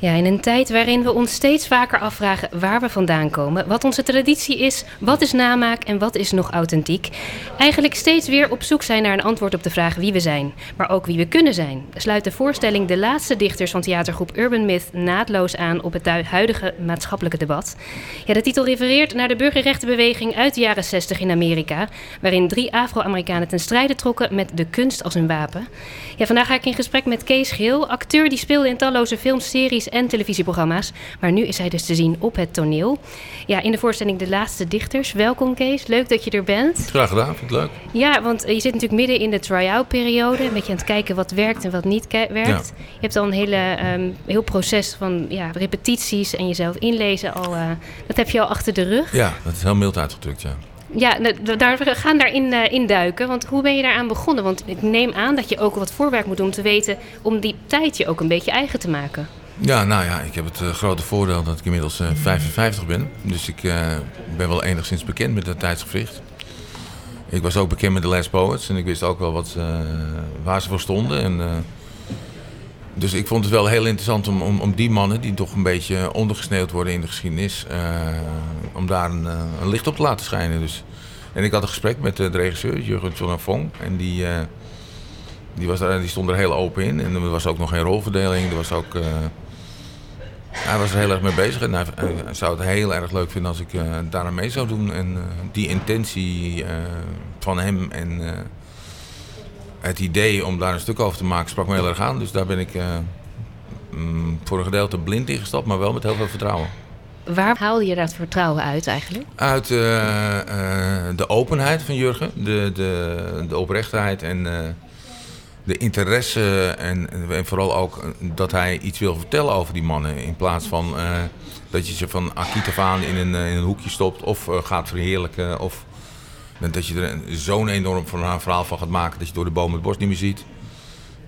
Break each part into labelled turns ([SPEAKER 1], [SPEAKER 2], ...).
[SPEAKER 1] Ja, in een tijd waarin we ons steeds vaker afvragen waar we vandaan komen, wat onze traditie is, wat is namaak en wat is nog authentiek. Eigenlijk steeds weer op zoek zijn naar een antwoord op de vraag wie we zijn, maar ook wie we kunnen zijn. Sluit de voorstelling De Laatste Dichters van theatergroep Urban Myth naadloos aan op het huidige maatschappelijke debat. Ja, de titel refereert naar de burgerrechtenbeweging uit de jaren 60 in Amerika, waarin drie Afro-Amerikanen ten strijde trokken met de kunst als hun wapen. Ja, vandaag ga ik in gesprek met Kees Geel, acteur die speelde in talloze films, series en televisieprogramma's. Maar nu is hij dus te zien op het toneel. Ja, in de voorstelling De Laatste Dichters. Welkom Kees, leuk dat je er bent.
[SPEAKER 2] Graag gedaan, vind ik leuk.
[SPEAKER 1] Ja, want je zit natuurlijk midden in de try-out periode. Een beetje aan het kijken wat werkt en wat niet werkt. Je hebt al een hele, um, heel proces van ja, repetities en jezelf inlezen al. Uh, dat heb je al achter de rug.
[SPEAKER 2] Ja, dat is heel mild uitgedrukt, ja.
[SPEAKER 1] Ja, daar, we gaan daarin uh, induiken. Want hoe ben je daaraan begonnen? Want ik neem aan dat je ook wat voorwerk moet doen om te weten... om die tijd je ook een beetje eigen te maken.
[SPEAKER 2] Ja, nou ja, ik heb het uh, grote voordeel dat ik inmiddels uh, 55 ben. Dus ik uh, ben wel enigszins bekend met het tijdsgevricht. Ik was ook bekend met de Last Poets en ik wist ook wel wat, waar ze voor stonden. En, dus ik vond het wel heel interessant om, om, om, die mannen, die toch een beetje ondergesneeuwd worden in de geschiedenis, om daar een, een, licht op te laten schijnen. Dus, en ik had een gesprek met de regisseur, Jurgen van Fong. En die, die, was daar, die stond er heel open in. En er was ook nog geen rolverdeling. Er was ook hij was er heel erg mee bezig en hij, zou het heel erg leuk vinden als ik uh, daar aan mee zou doen. En uh, die intentie uh, van hem en het idee om daar een stuk over te maken sprak me heel erg aan. Dus daar ben ik mm, voor een gedeelte blind ingestapt, maar wel met heel veel vertrouwen.
[SPEAKER 1] Waar haalde je dat vertrouwen uit eigenlijk?
[SPEAKER 2] Uit de openheid van Jurgen, de, de, de oprechtheid en de interesse en, en, vooral ook dat hij iets wil vertellen over die mannen. In plaats van uh, dat je ze van akiet aan in een, in een hoekje stopt of uh, gaat verheerlijken. Of dat je er zo'n enorm verhaal van gaat maken dat je door de boom het bos niet meer ziet.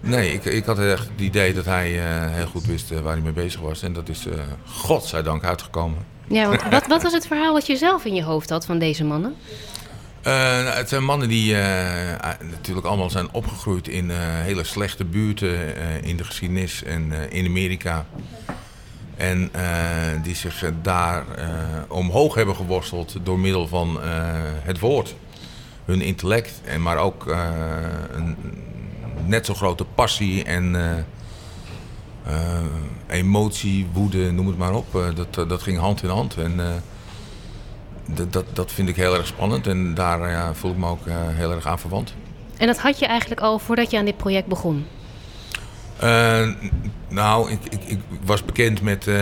[SPEAKER 2] Nee, ik, ik had echt het idee dat hij heel goed wist waar hij mee bezig was. En dat is godzijdank uitgekomen.
[SPEAKER 1] Ja, want wat, wat was het verhaal wat je zelf in je hoofd had van deze mannen?
[SPEAKER 2] Uh, het zijn mannen die uh, natuurlijk allemaal zijn opgegroeid in uh, hele slechte buurten in de geschiedenis en in Amerika. En die zich daar omhoog hebben geworsteld door middel van het woord. Hun intellect, en maar ook een net zo grote passie en emotie, woede, noem het maar op. dat, dat ging hand in hand. En, dat, dat vind ik heel erg spannend en daar ja, voel ik me ook uh, heel erg aan verwant.
[SPEAKER 1] En dat had je eigenlijk al voordat je aan dit project begon?
[SPEAKER 2] Uh, nou, ik, ik, ik, was bekend met uh,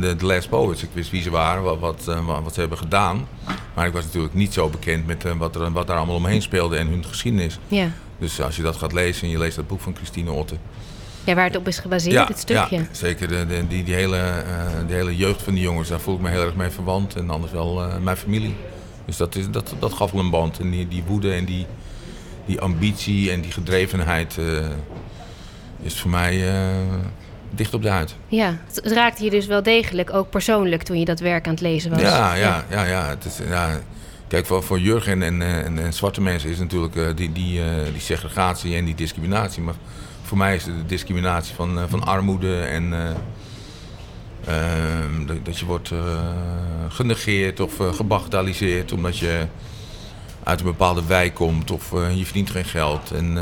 [SPEAKER 2] de, de Last Poets. Ik wist wie ze waren, wat, wat, wat, ze hebben gedaan. Maar ik was natuurlijk niet zo bekend met wat, er, wat daar allemaal omheen speelde en hun geschiedenis.
[SPEAKER 1] Ja.
[SPEAKER 2] Dus als je dat gaat lezen en je leest dat boek van Christine Otte...
[SPEAKER 1] Ja, waar het op is gebaseerd, ja, dit stukje.
[SPEAKER 2] Ja, zeker. De, de, die, die, hele, uh, die hele jeugd van die jongens, daar voel ik me heel erg mee verwant. En anders wel uh, mijn familie. Dus dat, is, dat, dat gaf wel een band. En die, die woede en die, die ambitie en die gedrevenheid uh, is voor mij dicht op de huid.
[SPEAKER 1] Ja, het raakte je dus wel degelijk, ook persoonlijk, toen je dat werk aan het lezen was.
[SPEAKER 2] Ja, ja, ja. ja, het is, ja. Kijk, voor, voor Jurgen en, en, en, zwarte mensen is natuurlijk die, die, die segregatie en die discriminatie. Maar voor mij is de discriminatie van, uh, van armoede en uh, uh, dat, dat, je wordt genegeerd of gebagatelliseerd omdat je uit een bepaalde wijk komt of je verdient geen geld. En,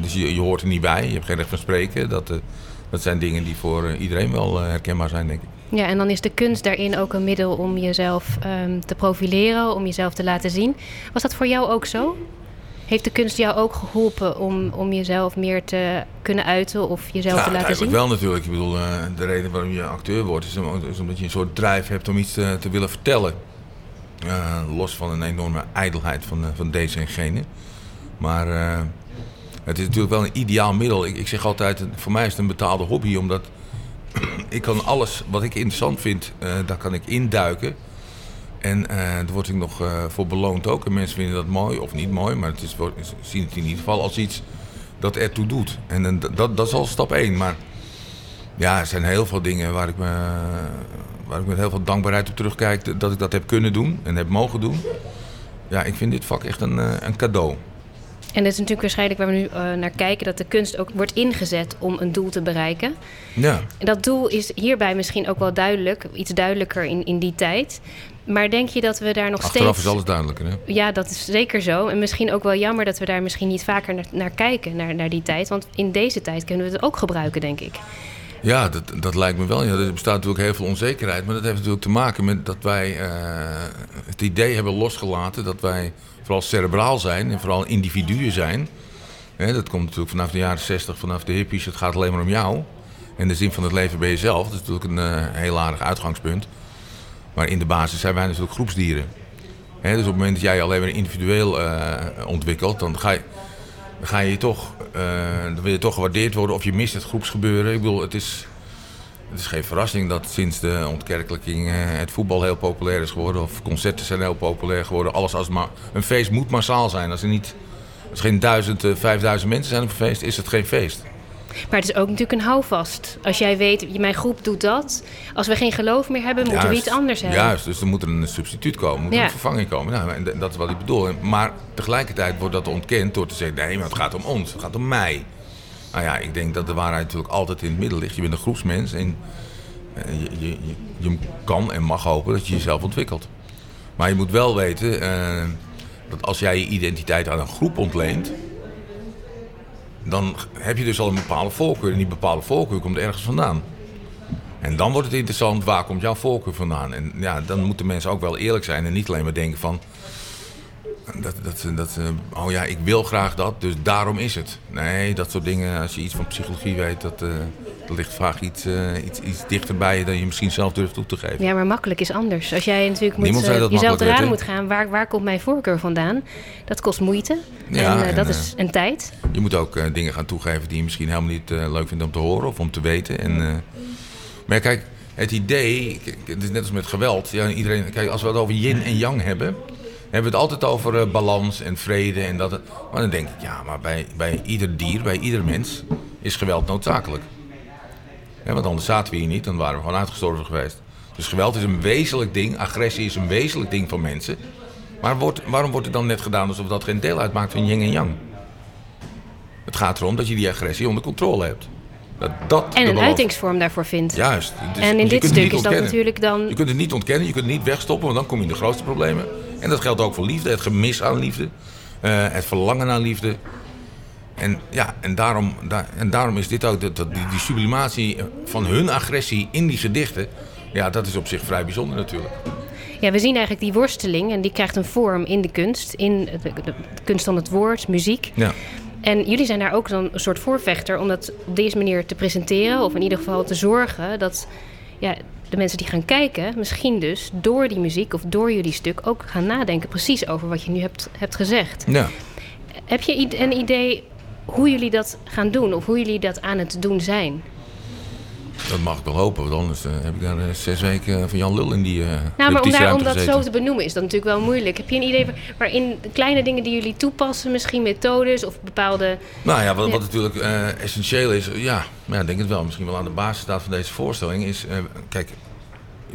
[SPEAKER 2] dus je, je, hoort er niet bij, je hebt geen recht van spreken. Dat, dat zijn dingen die voor iedereen wel herkenbaar zijn, denk ik.
[SPEAKER 1] Ja, en dan is de kunst daarin ook een middel om jezelf um, te profileren, om jezelf te laten zien. Was dat voor jou ook zo? Heeft de kunst jou ook geholpen om, om jezelf meer te kunnen uiten of jezelf te laten zien?
[SPEAKER 2] wel natuurlijk. Ik bedoel, uh, de reden waarom je acteur wordt is, is, omdat je een soort drijf hebt om iets te, te willen vertellen. Uh, los van een enorme ijdelheid van, uh, van deze en gene. Maar het is natuurlijk wel een ideaal middel. Ik, ik zeg altijd, voor mij is het een betaalde hobby, omdat ik kan alles wat ik interessant vind, daar kan ik induiken. En uh, daar word ik nog uh, voor beloond ook. En mensen vinden dat mooi, of niet mooi, maar het is, zien het in ieder geval als iets dat ertoe doet. En, en dat, dat is al stap 1. Maar ja, er zijn heel veel dingen waar ik, me, waar ik met heel veel dankbaarheid op terugkijk dat ik dat heb kunnen doen en heb mogen doen. ja, ik vind dit vak echt een, een cadeau.
[SPEAKER 1] En dat is natuurlijk waarschijnlijk waar we nu naar kijken, dat de kunst ook wordt ingezet om een doel te bereiken.
[SPEAKER 2] Ja.
[SPEAKER 1] En dat doel is hierbij misschien ook wel duidelijk, iets duidelijker in, in die tijd. Maar denk je dat we daar nog
[SPEAKER 2] Achteraf
[SPEAKER 1] steeds...
[SPEAKER 2] is alles duidelijker, hè?
[SPEAKER 1] Ja, dat is zeker zo. En misschien ook wel jammer dat we daar misschien niet vaker naar, naar kijken, naar, naar die tijd. Want in deze tijd kunnen we het ook gebruiken, denk ik.
[SPEAKER 2] Ja, dat, dat lijkt me wel. Ja, er bestaat natuurlijk heel veel onzekerheid. Maar dat heeft natuurlijk te maken met dat wij uh, het idee hebben losgelaten... dat wij vooral cerebraal zijn en vooral individuen zijn. dat komt natuurlijk vanaf de jaren 60, vanaf de hippies. Het gaat alleen maar om jou. En de zin van het leven ben je zelf. Dat is natuurlijk een uh, heel aardig uitgangspunt. Maar in de basis zijn wij natuurlijk groepsdieren. dus op het moment dat jij alleen maar individueel uh, ontwikkelt, dan ga je, ga je toch, uh, dan wil je toch gewaardeerd worden of je mist het groepsgebeuren. Ik bedoel, het is, het is geen verrassing dat sinds de ontkerkelijking uh, het voetbal heel populair is geworden. Of concerten zijn heel populair geworden. Alles als maar, een feest moet massaal zijn. Als er, niet, als er geen duizend, vijfduizend mensen zijn op een feest, is het geen feest.
[SPEAKER 1] Maar het is ook natuurlijk een houvast. Als jij weet, mijn groep doet dat. Als we geen geloof meer hebben, moeten
[SPEAKER 2] juist,
[SPEAKER 1] we iets anders hebben.
[SPEAKER 2] Juist, dus er moet er een substituut komen, moet
[SPEAKER 1] Ja.
[SPEAKER 2] een vervanging komen. Nou, en dat is wat ik bedoel. Maar tegelijkertijd wordt dat ontkend door te zeggen... nee, maar het gaat om ons, het gaat om mij. Nou ja, ik denk dat de waarheid natuurlijk altijd in het midden ligt. Je bent een groepsmens en je, je, je, je kan en mag hopen dat je jezelf ontwikkelt. Maar je moet wel weten eh, dat als jij je identiteit aan een groep ontleent... dan heb je dus al een bepaalde voorkeur. En die bepaalde voorkeur komt ergens vandaan. En dan wordt het interessant, waar komt jouw voorkeur vandaan? En ja, dan moeten mensen ook wel eerlijk zijn en niet alleen maar denken van... Dat, dat, dat, uh, oh ja, ik wil graag dat, dus daarom is het. Nee, dat soort dingen, als je iets van psychologie weet, dat, uh, dat ligt vaak iets, uh, iets, iets dichterbij dan je misschien zelf durft toe te geven.
[SPEAKER 1] Ja, maar makkelijk is anders. Als jij natuurlijk moet,
[SPEAKER 2] dat
[SPEAKER 1] jezelf eraan moet gaan, waar, waar komt mijn voorkeur vandaan? Dat kost moeite
[SPEAKER 2] Ja,
[SPEAKER 1] en,
[SPEAKER 2] en,
[SPEAKER 1] dat
[SPEAKER 2] eh,
[SPEAKER 1] is een tijd.
[SPEAKER 2] Je moet ook uh, dingen gaan toegeven die je misschien helemaal niet uh, leuk vindt om te horen of om te weten. En, uh, maar kijk, het idee, het is net als met geweld. Ja, iedereen, kijk, als we het over yin en yang hebben, hebben we het altijd over uh, balans en vrede. En dat, maar dan denk ik, ja, maar bij, bij ieder dier, bij ieder mens is geweld noodzakelijk. Ja, want anders zaten we hier niet, dan waren we gewoon uitgestorven geweest. Dus geweld is een wezenlijk ding, agressie is een wezenlijk ding van mensen. Maar wordt, waarom wordt het dan net gedaan alsof dat geen deel uitmaakt van yin en yang? Het gaat erom dat je die agressie onder controle hebt. Dat, dat
[SPEAKER 1] En een uitingsvorm daarvoor vindt.
[SPEAKER 2] Juist. Dus-
[SPEAKER 1] en in dit stuk is dat natuurlijk dan...
[SPEAKER 2] Je kunt het niet ontkennen, je kunt het niet wegstoppen, want dan kom je in de grootste problemen. En dat geldt ook voor liefde, het gemis aan liefde, eh, het verlangen naar liefde. En, ja, en, daarom, daar, en daarom is dit ook, dat, dat- die, die sublimatie van hun agressie in die gedichten, ja, dat is op zich vrij bijzonder natuurlijk.
[SPEAKER 1] Ja, we zien eigenlijk die worsteling en die krijgt een vorm in de kunst. In de, de- de kunst van het woord, muziek.
[SPEAKER 2] Ja.
[SPEAKER 1] En jullie zijn daar ook dan een soort voorvechter om dat op deze manier te presenteren. Of in ieder geval te zorgen dat ja, de mensen die gaan kijken, misschien dus door die muziek of door jullie stuk ook gaan nadenken precies over wat je nu hebt, hebt gezegd.
[SPEAKER 2] Ja.
[SPEAKER 1] Heb je een idee hoe jullie dat gaan doen of hoe jullie dat aan het doen zijn?
[SPEAKER 2] Dat mag ik wel hopen, want anders eh, heb ik daar eh, zes weken van Jan Lul in die eh
[SPEAKER 1] Nou, maar om, daar, om dat zo te benoemen is dat natuurlijk wel moeilijk. Heb je een idee waar- waarin de kleine dingen die jullie toepassen, misschien methodes of bepaalde.
[SPEAKER 2] Nou ja, wat, wat natuurlijk eh, essentieel is, ja, maar ik denk het wel, misschien wel aan de basis staat van deze voorstelling, is, eh, kijk,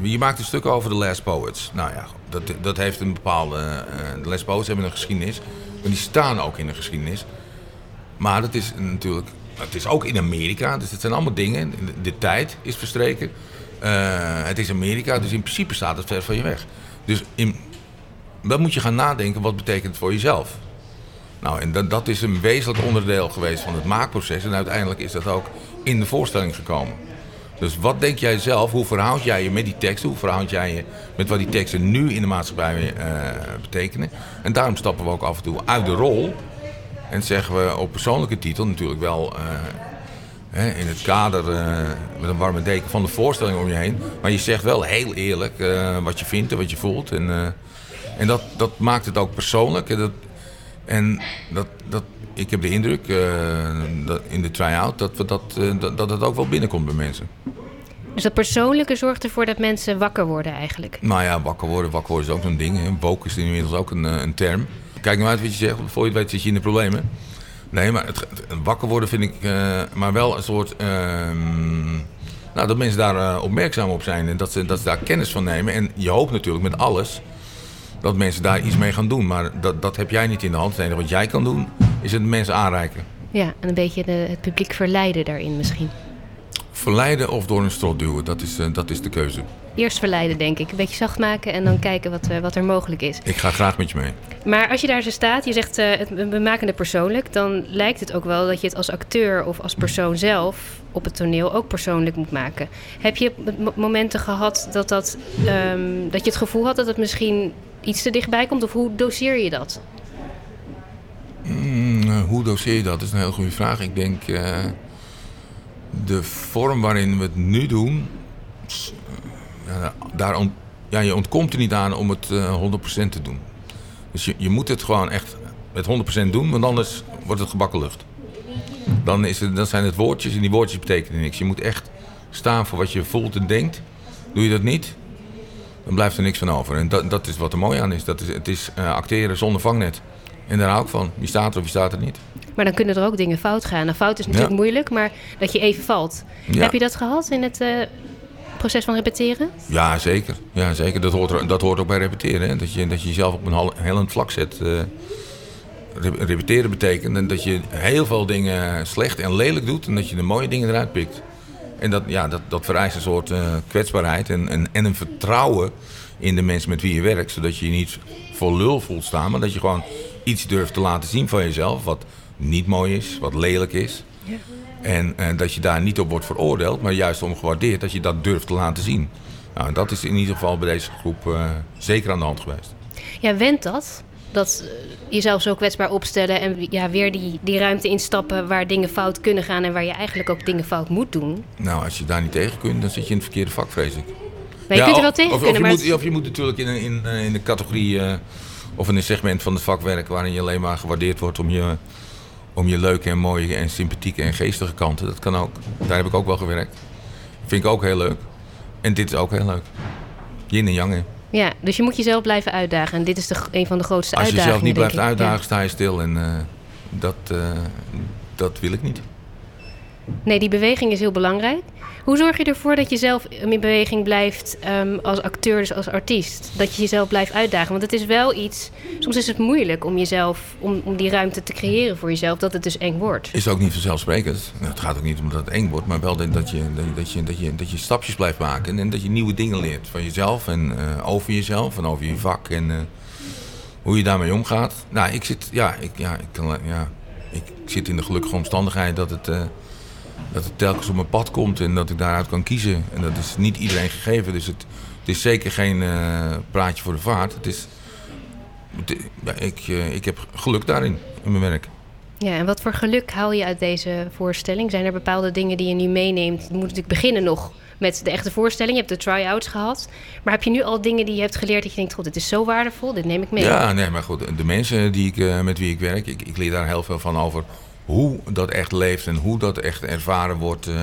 [SPEAKER 2] je maakt een stuk over de Last Poets. Nou ja, dat, dat heeft een bepaalde, eh, de Last Poets hebben een geschiedenis, maar die staan ook in een geschiedenis. Maar dat is natuurlijk, het is ook in Amerika, dus het zijn allemaal dingen, de, tijd is verstreken. Eh, het is Amerika, dus in principe staat het ver van je weg. Dus dan moet je gaan nadenken, wat betekent het voor jezelf? Nou, en dat, dat is een wezenlijk onderdeel geweest van het maakproces. En uiteindelijk is dat ook in de voorstelling gekomen. Dus wat denk jij zelf? Hoe verhoud jij je met die teksten? Hoe verhoud jij je met wat die teksten nu in de maatschappij eh, betekenen? En daarom stappen we ook af en toe uit de rol. En zeggen we op persoonlijke titel natuurlijk wel... eh, hè, in het kader eh, met een warme deken van de voorstelling om je heen. Maar je zegt wel heel eerlijk eh, wat je vindt en wat je voelt. En, en dat, dat maakt het ook persoonlijk. En dat, en dat, dat, ik heb de indruk dat in de try-out dat, we dat, dat, dat het ook wel binnenkomt bij mensen.
[SPEAKER 1] Dus dat persoonlijke zorgt ervoor dat mensen wakker worden eigenlijk.
[SPEAKER 2] Nou ja, wakker worden, wakker worden is ook zo'n ding. Woke is inmiddels ook een, een term. Kijk nou uit wat je zegt, voor je het weet zit je in de problemen. Nee, maar het, het- wakker worden vind ik eh, maar wel een soort... ehm, nou, dat mensen daar eh, opmerkzaam op zijn en dat ze, dat ze daar kennis van nemen. En je hoopt natuurlijk met alles dat mensen daar iets mee gaan doen. Maar dat, dat heb jij niet in de hand. Het enige wat jij kan doen, is het mensen aanreiken.
[SPEAKER 1] Ja, en een beetje de, het publiek verleiden daarin misschien.
[SPEAKER 2] Verleiden of door een strot duwen, dat is, dat is de keuze.
[SPEAKER 1] Eerst verleiden, denk ik. Een beetje zacht maken en dan kijken wat, wat er mogelijk is.
[SPEAKER 2] Ik ga graag met je mee.
[SPEAKER 1] Maar als je daar zo staat, je zegt uh, we maken het persoonlijk, dan lijkt het ook wel dat je het als acteur of als persoon zelf op het toneel ook persoonlijk moet maken. Heb je momenten gehad dat, dat, um, dat je het gevoel had dat het misschien iets te dichtbij komt? Of hoe doseer je dat?
[SPEAKER 2] Mm, hoe doseer je dat? Dat is een heel goede vraag. Ik denk uh, de vorm waarin we het nu doen, daar ont, ja, je ontkomt er niet aan om het uh, 100% te doen. Dus je, je moet het gewoon echt met 100% doen, want anders wordt het gebakken lucht. Dan, is het, dan zijn het woordjes en die woordjes betekenen niks. Je moet echt staan voor wat je voelt en denkt. Doe je dat niet, dan blijft er niks van over. En dat, dat is wat er mooi aan is. Dat is het is uh, acteren zonder vangnet. En daar hou ik van. Je staat er of je staat er niet.
[SPEAKER 1] Maar dan kunnen er ook dingen fout gaan. Nou, fout is natuurlijk ja. moeilijk, maar dat je even valt. Ja. Heb je dat gehad in het uh, proces van repeteren?
[SPEAKER 2] Ja, zeker. Ja, zeker. Dat, hoort, dat hoort ook bij repeteren. Dat, je, dat je jezelf op een hellend vlak zet. Uh, repeteren betekent dat je heel veel dingen slecht en lelijk doet... en dat je de mooie dingen eruit pikt. En dat, ja, dat, dat vereist een soort uh, kwetsbaarheid en, en, en een vertrouwen in de mensen met wie je werkt. Zodat je je niet voor lul voelt staan, maar dat je gewoon iets durft te laten zien van jezelf. Wat niet mooi is, wat lelijk is. Ja. En, en dat je daar niet op wordt veroordeeld, maar juist om gewaardeerd dat je dat durft te laten zien. Nou, en dat is in ieder geval bij deze groep uh, zeker aan de hand geweest.
[SPEAKER 1] Ja, went dat? Dat jezelf zo kwetsbaar opstellen en ja, weer die, die ruimte instappen waar dingen fout kunnen gaan en waar je eigenlijk ook dingen fout moet doen.
[SPEAKER 2] Nou, als je daar niet tegen kunt, dan zit je in het verkeerde vak, vrees ik.
[SPEAKER 1] Maar je ja, kunt er wel tegen
[SPEAKER 2] of,
[SPEAKER 1] kunnen,
[SPEAKER 2] of, je
[SPEAKER 1] maar...
[SPEAKER 2] moet, of je moet natuurlijk in, in, in de categorie uh, of in een segment van het vak werken waarin je alleen maar gewaardeerd wordt om je, om je leuke en mooie en sympathieke en geestige kanten. Dat kan ook. Daar heb ik ook wel gewerkt. Vind ik ook heel leuk. En dit is ook heel leuk. Yin en yang. Hè.
[SPEAKER 1] Ja, dus je moet jezelf blijven uitdagen. En dit is de, een van de grootste
[SPEAKER 2] Als je
[SPEAKER 1] uitdagingen.
[SPEAKER 2] jezelf niet blijft uitdagen,
[SPEAKER 1] Ja.
[SPEAKER 2] sta je stil. En uh, dat, uh, dat wil ik niet.
[SPEAKER 1] Nee, die beweging is heel belangrijk. Hoe zorg je ervoor dat je zelf in beweging blijft um, als acteur, dus als artiest? Dat je jezelf blijft uitdagen. Want het is wel iets. Soms is het moeilijk om jezelf, om, om die ruimte te creëren voor jezelf, dat het dus eng wordt.
[SPEAKER 2] Is ook niet vanzelfsprekend. Nou, het gaat ook niet om dat het eng wordt, maar wel dat je, dat je, dat je, dat je, dat je stapjes blijft maken en dat je nieuwe dingen leert van jezelf en uh, over jezelf en over je vak en uh, hoe je daarmee omgaat. Nou, ik zit, ja, ik, ja, ik, kan, ja, ik zit in de gelukkige omstandigheid dat het. Uh, dat het telkens op mijn pad komt en dat ik daaruit kan kiezen. En dat is niet iedereen gegeven. Dus het, het is zeker geen uh, praatje voor de vaart. Het is, het, ja, ik, uh, ik heb geluk daarin, in mijn werk.
[SPEAKER 1] Ja, en wat voor geluk haal je uit deze voorstelling? Zijn er bepaalde dingen die je nu meeneemt? Het moet natuurlijk beginnen nog met de echte voorstelling. Je hebt de try-outs gehad. Maar heb je nu al dingen die je hebt geleerd dat je denkt... God, dit is zo waardevol, dit neem ik mee?
[SPEAKER 2] Ja, nee, maar goed. De mensen die ik, uh, met wie ik werk, ik, ik leer daar heel veel van over hoe dat echt leeft en hoe dat echt ervaren wordt uh,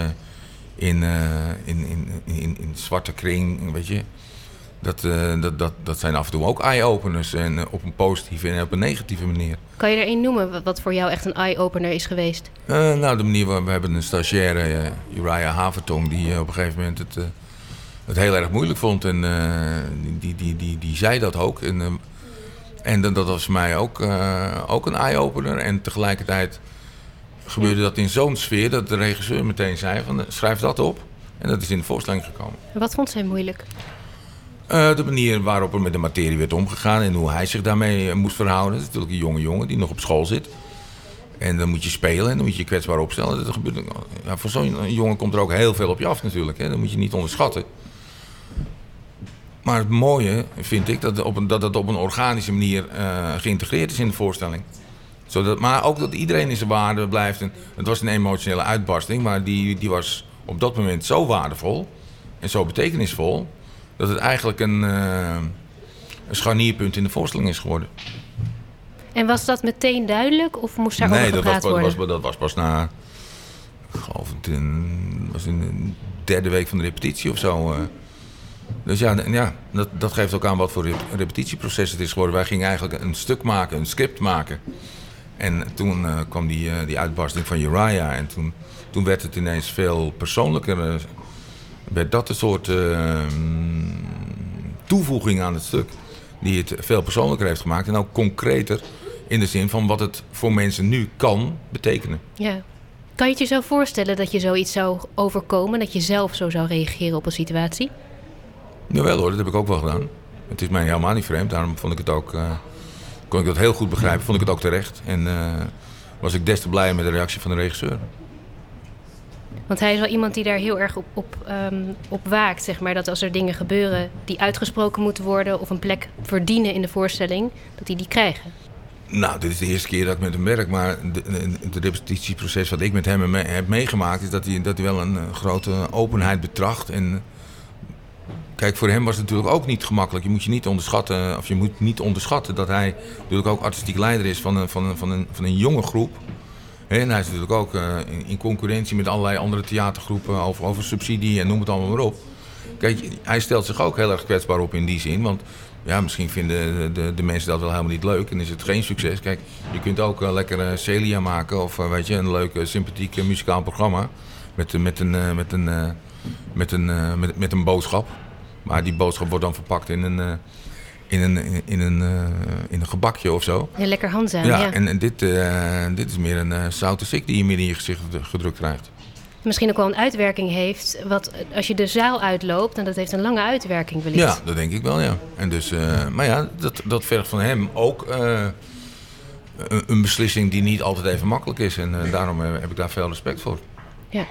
[SPEAKER 2] in, uh, in, in, in, in zwarte kring, weet je. Dat, uh, dat, dat, dat zijn af en toe ook eye-openers en op een positieve en op een negatieve manier.
[SPEAKER 1] Kan je er één noemen wat voor jou echt een eye-opener is geweest?
[SPEAKER 2] nou, de manier waar we hebben een stagiaire, Uriah Havertong, die op een gegeven moment het, het heel erg moeilijk vond. En die, die, die, die, die zei dat ook. En, en dat was voor mij ook, ook een eye-opener. En tegelijkertijd gebeurde dat in zo'n sfeer dat de regisseur meteen zei van schrijf dat op. En dat is in de voorstelling gekomen.
[SPEAKER 1] En wat vond zij moeilijk?
[SPEAKER 2] Uh, de manier waarop er met de materie werd omgegaan en hoe hij zich daarmee moest verhouden. Dat is natuurlijk een jonge jongen die nog op school zit. En dan moet je spelen en dan moet je je kwetsbaar opstellen. Dat gebeurt, ja, voor zo'n jongen komt er ook heel veel op je af natuurlijk. Hè. Dat moet je niet onderschatten. Maar het mooie vind ik dat het op een, dat het op een organische manier uh, geïntegreerd is in de voorstelling. Zodat, maar ook dat iedereen in zijn waarde blijft. En het was een emotionele uitbarsting, maar die, die was op dat moment zo waardevol en zo betekenisvol. dat het eigenlijk een, uh, een scharnierpunt in de voorstelling is geworden.
[SPEAKER 1] En was dat meteen duidelijk of moest daar
[SPEAKER 2] nee,
[SPEAKER 1] over gepraat
[SPEAKER 2] dat was,
[SPEAKER 1] worden?
[SPEAKER 2] Nee, dat was pas na. Ik geloof het in, was in de derde week van de repetitie of zo. Uh. Dus ja, ja dat, dat geeft ook aan wat voor repetitieproces het is geworden. Wij gingen eigenlijk een stuk maken, een script maken. En toen uh, kwam die, uh, die uitbarsting van Uriah. En toen, toen werd het ineens veel persoonlijker. Uh, werd dat een soort toevoeging aan het stuk. die het veel persoonlijker heeft gemaakt. En ook concreter in de zin van wat het voor mensen nu kan betekenen.
[SPEAKER 1] Ja. Kan je het je zo voorstellen dat je zoiets zou overkomen? Dat je zelf zo zou reageren op een situatie?
[SPEAKER 2] Jawel hoor, dat heb ik ook wel gedaan. Het is mij helemaal niet vreemd. Daarom vond ik het ook, kon ik dat heel goed begrijpen. Vond ik het ook terecht. En uh, was ik des te blij met de reactie van de regisseur.
[SPEAKER 1] Want hij is wel iemand die daar heel erg op, op, um, op waakt, zeg maar. Dat als er dingen gebeuren die uitgesproken moeten worden... of een plek verdienen in de voorstelling, dat hij die krijgen.
[SPEAKER 2] Nou, dit is de eerste keer dat ik met hem werk. Maar het repetitieproces wat ik met hem heb meegemaakt... is dat hij, dat hij wel een grote openheid betracht. En kijk, voor hem was het natuurlijk ook niet gemakkelijk. Je moet je niet onderschatten, of je moet niet onderschatten... dat hij natuurlijk ook artistiek leider is van een, van een, van een, van een jonge groep... En hij is natuurlijk ook uh, in, concurrentie met allerlei andere theatergroepen over, over subsidie en noem het allemaal maar op. Kijk, hij stelt zich ook heel erg kwetsbaar op in die zin. Want ja, misschien vinden de, de, mensen dat wel helemaal niet leuk en is het geen succes. Kijk, je kunt ook uh, lekker Celia maken of weet je, een leuk, sympathiek muzikaal programma. Met, met, een, met, een, met, een, met een boodschap. Maar die boodschap wordt dan verpakt in een in een, in een, uh, in een gebakje of zo.
[SPEAKER 1] Ja, lekker handzaam,
[SPEAKER 2] ja.
[SPEAKER 1] ja.
[SPEAKER 2] En, en dit, uh, dit is meer een zoute sik die je midden in je gezicht gedrukt krijgt.
[SPEAKER 1] Misschien ook wel een uitwerking heeft. Wat, als je de zaal uitloopt, en dat heeft een lange uitwerking wellicht.
[SPEAKER 2] Ja, dat denk ik wel, ja. En dus, maar ja, dat, dat vergt van hem ook een, een, beslissing die niet altijd even makkelijk is. En daarom heb ik daar veel respect voor.
[SPEAKER 1] Ja.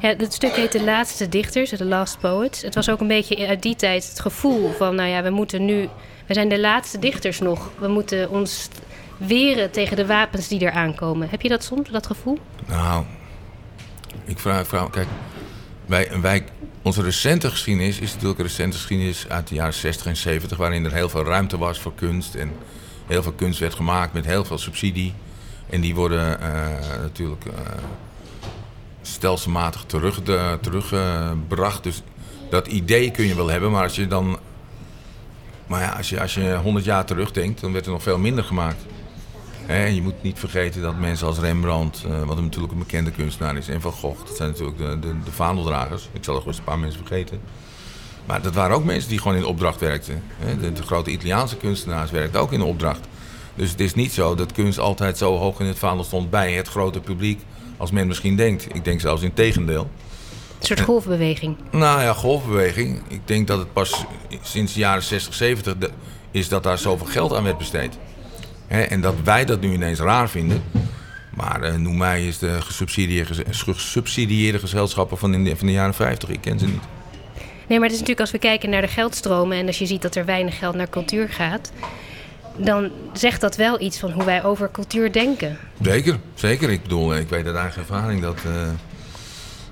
[SPEAKER 1] Ja, het stuk heet De Laatste Dichters, The Last Poets. Het was ook een beetje uit die tijd het gevoel van, nou ja, we moeten nu... We zijn de laatste dichters nog. We moeten ons weren tegen de wapens die er aankomen. Heb je dat soms, dat gevoel?
[SPEAKER 2] Nou, ik vraag, vraag kijk, wij, onze recente geschiedenis is natuurlijk een recente geschiedenis uit de jaren 60 en 70, waarin er heel veel ruimte was voor kunst en heel veel kunst werd gemaakt met heel veel subsidie. En die worden uh, natuurlijk uh, stelselmatig terug, teruggebracht. dus dat idee kun je wel hebben, maar als je dan. Maar ja, als je, als je 100 jaar terugdenkt, dan werd er nog veel minder gemaakt. Je moet niet vergeten dat mensen als Rembrandt, uh, wat natuurlijk een bekende kunstenaar is, en Van Gogh, dat zijn natuurlijk de, de, de vaandeldragers. Ik zal er gewoon een paar mensen vergeten. Maar dat waren ook mensen die gewoon in opdracht werkten. De, de grote Italiaanse kunstenaars werkten ook in opdracht. Dus het is niet zo dat kunst altijd zo hoog in het vaandel stond bij het grote publiek als men misschien denkt. Ik denk zelfs in tegendeel.
[SPEAKER 1] Een soort golfbeweging.
[SPEAKER 2] Nou ja, golfbeweging. Ik denk dat het pas sinds de jaren 60, 70 is dat daar zoveel geld aan werd besteed. en dat wij dat nu ineens raar vinden. Maar uh, noem mij eens de gesubsidieerde, gesubsidieerde gezelschappen van, de, van de jaren 50. Ik ken ze niet.
[SPEAKER 1] Nee, maar het is natuurlijk als we kijken naar de geldstromen en als je ziet dat er weinig geld naar cultuur gaat, dan zegt dat wel iets van hoe wij over cultuur denken.
[SPEAKER 2] Zeker, zeker. Ik bedoel, ik weet uit eigen ervaring dat, uh,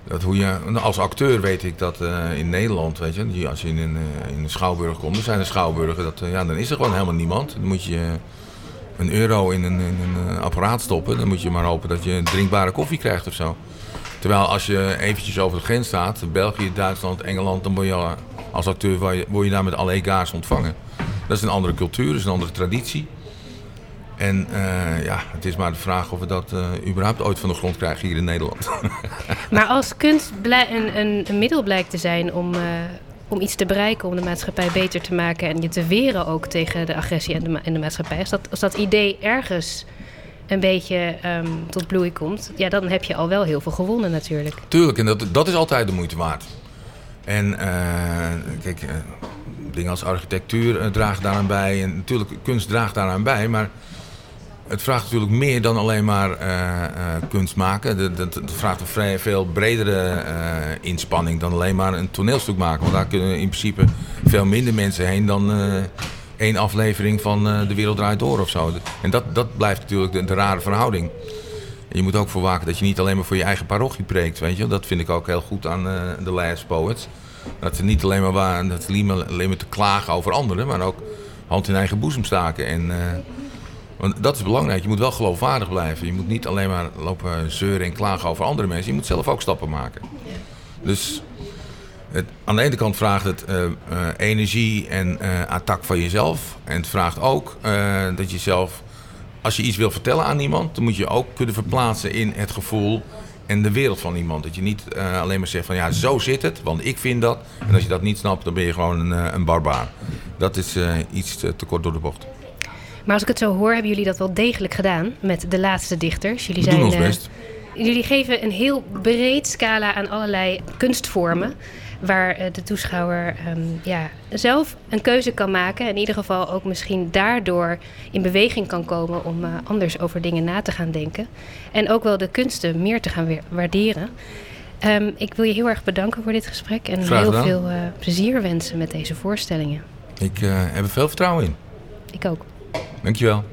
[SPEAKER 2] dat hoe je, als acteur weet ik dat uh, in Nederland, weet je, als je in een, uh, in een schouwburg komt, er zijn er schouwburgen, dat, ja, dan is er gewoon helemaal niemand. Dan moet je een euro in een, een apparaat stoppen, dan moet je maar hopen dat je drinkbare koffie krijgt of zo. Terwijl als je eventjes over de grens staat, België, Duitsland, Engeland, dan word je als acteur word je daar met alle egaars ontvangen. Dat is een andere cultuur, dat is een andere traditie. En uh, ja, het is maar de vraag of we dat uh, überhaupt ooit van de grond krijgen hier in Nederland.
[SPEAKER 1] maar als kunst een, een, een, middel blijkt te zijn om, uh, om iets te bereiken, om de maatschappij beter te maken en je te weren ook tegen de agressie in de, in de maatschappij, als dat, als dat idee ergens een beetje um, tot bloei komt, ja, dan heb je al wel heel veel gewonnen natuurlijk.
[SPEAKER 2] Tuurlijk, en dat, dat is altijd de moeite waard. En kijk, dingen als architectuur uh, draagt daaraan bij. En natuurlijk, kunst draagt daaraan bij. Maar het vraagt natuurlijk meer dan alleen maar uh, uh, kunst maken. Het vraagt een vrij veel bredere inspanning dan alleen maar een toneelstuk maken. Want daar kunnen in principe veel minder mensen heen dan één aflevering van De Wereld Draait Door of zo. En dat, dat blijft natuurlijk de, rare verhouding. Je moet ook voor waken dat je niet alleen maar voor je eigen parochie preekt. Weet je? Dat vind ik ook heel goed aan de Last Poets. Dat ze niet alleen maar, waren, dat ze alleen maar te klagen over anderen, maar ook hand in eigen boezem staken. En, uh, want dat is belangrijk. Je moet wel geloofwaardig blijven. Je moet niet alleen maar lopen zeuren en klagen over andere mensen. Je moet zelf ook stappen maken. Dus het, aan de ene kant vraagt het uh, uh, energie en attack van jezelf. En het vraagt ook dat je zelf, als je iets wil vertellen aan iemand, dan moet je ook kunnen verplaatsen in het gevoel en de wereld van iemand. Dat je niet eh, alleen maar zegt van ja, zo zit het, want ik vind dat. En als je dat niet snapt, dan ben je gewoon een, eh, een barbaar. Dat is eh, iets te, kort door de bocht.
[SPEAKER 1] Maar als ik het zo hoor, hebben jullie dat wel degelijk gedaan met de laatste dichters. Jullie
[SPEAKER 2] We
[SPEAKER 1] zijn,
[SPEAKER 2] doen ons best.
[SPEAKER 1] Jullie geven een heel breed scala aan allerlei kunstvormen. Waar eh, de toeschouwer ehm, ja, zelf een keuze kan maken. En in ieder geval ook misschien daardoor in beweging kan komen om eh, anders over dingen na te gaan denken. En ook wel de kunsten meer te gaan waarderen. Ehm, ik wil je heel erg bedanken voor dit gesprek. En heel veel eh, plezier wensen met deze voorstellingen.
[SPEAKER 2] Ik eh, heb er veel vertrouwen in.
[SPEAKER 1] Ik ook.
[SPEAKER 2] Dankjewel.